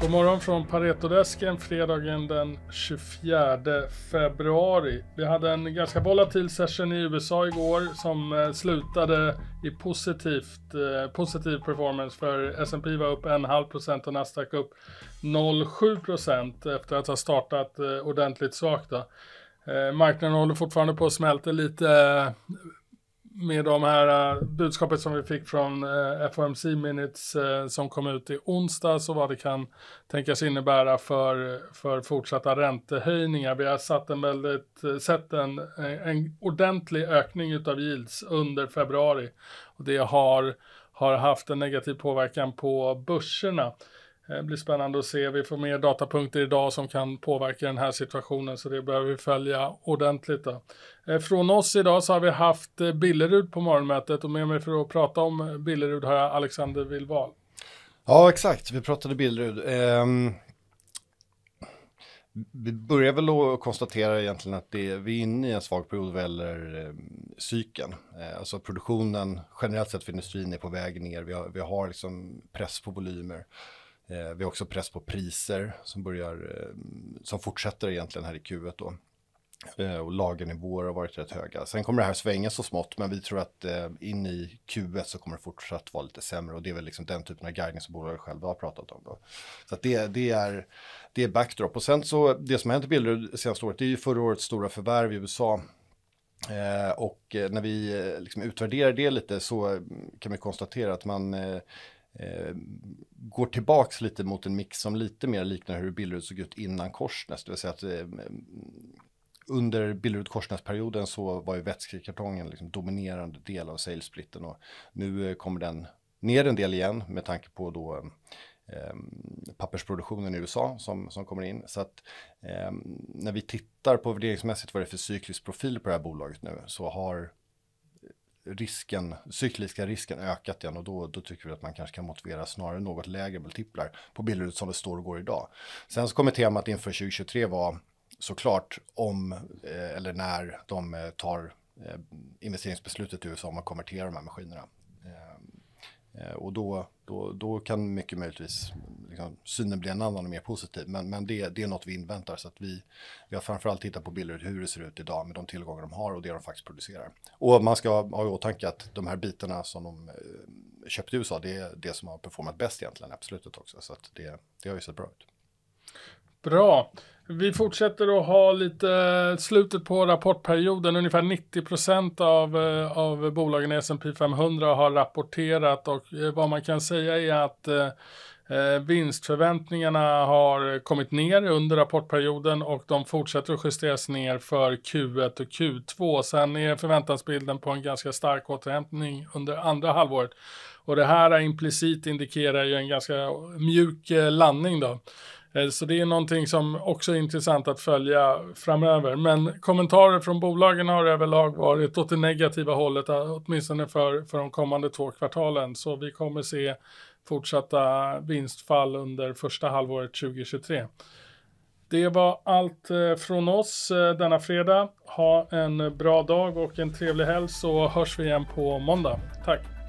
God morgon från Paretodesken fredagen den 24 februari. Vi hade en ganska volatil session i USA igår som eh, slutade i positivt, eh, positiv performance för S&P var upp 1,5% och Nasdaq upp 0,7% efter att ha startat eh, ordentligt svagt. Då. Eh, marknaden håller fortfarande på att smälta lite med de här uh, budskapet som vi fick från eh, uh, FOMC Minutes uh, som kom ut i onsdags och vad det kan tänkas innebära för, för fortsatta räntehöjningar. Vi har satt en väldigt, sett en, en ordentlig ökning utav yields under februari och det har, har haft en negativ påverkan på börserna. Det blir spännande att se. Vi får mer datapunkter idag som kan påverka den här situationen så det behöver vi följa ordentligt. Då. Eh, från oss idag så har vi haft eh, Billerud på morgonmötet och med mig för att prata om Billerud har jag Alexander Wilval. Ja, exakt. Vi pratade Billerud. Um, vi börjar väl att konstatera egentligen att det, vi är inne i en svag period vad gäller eh, cykeln. Eh, alltså produktionen generellt sett för industrin är på väg ner. Vi har, vi har liksom press på volymer. Eh, vi har också press på priser som börjar, eh, som fortsätter egentligen här i Q1 då. Eh, och lagernivåer har varit rätt höga. Sen kommer det här svänga så smått, men vi tror att eh, in i Q1 så kommer det fortsatt vara lite sämre och det är väl liksom den typen av guidning som bolaget själva har pratat om. Då. Så att det, det, är, det är backdrop. Och sen så, det som har hänt i Billerud senaste året, det är ju förra årets stora förvärv i USA. Eh, och eh, när vi eh, liksom utvärderar det lite så kan vi konstatera att man eh, eh, går tillbaks lite mot en mix som lite mer liknar hur Billerud såg ut innan Korsnäs. Det vill säga att eh, mm, under Billerud Korsnäs-perioden så var ju vätskekartongen liksom dominerande del av salesplitten och nu eh, kommer den ner en del igen med tanke på då eh, pappersproduktionen i USA som, som kommer in. Så att eh, när vi tittar på värderingsmässigt vad det är för cyklisk profil på det här bolaget nu så har risken, cykliska risken ökat igen och då, då tycker vi att man kanske kan motivera snarare något lägre multiplar på bilder som det står och går idag. Sen så kommer temat inför 2023 vara såklart om eh, eller när de eh, tar eh, investeringsbeslutet i USA om att konvertera de här maskinerna. Eh, eh, och då, då, då kan mycket möjligtvis liksom, synen blir en annan och mer positiv. Men, men det, det är något vi inväntar. Så att vi, vi har framförallt tittat på bilder hur det ser ut idag med de tillgångar de har och det de faktiskt producerar. Och man ska ha i åtanke att de här bitarna som de eh, köpte i USA, det är det som har performat bäst egentligen, absolut, också. Så att det, det har ju sett bra ut. Bra. Vi fortsätter att ha lite slutet på rapportperioden. Ungefär 90 procent av, eh, av bolagen i S&P 500 har rapporterat och eh, vad man kan säga är att eh, vinstförväntningarna har kommit ner under rapportperioden och de fortsätter att justeras ner för Q1 och Q2. Sen är förväntansbilden på en ganska stark återhämtning under andra halvåret. Och det här implicit indikerar ju en ganska mjuk eh, landning då. Eh, så det är någonting som också är intressant att följa framöver. Men kommentarer från bolagen har överlag varit åt det negativa hållet, eh, åtminstone för, för de kommande två kvartalen. Så vi kommer se fortsatta vinstfall under första halvåret 2023. Det var allt eh, från oss denna fredag. Ha en bra dag och en trevlig helg så hörs vi igen på måndag. Tack!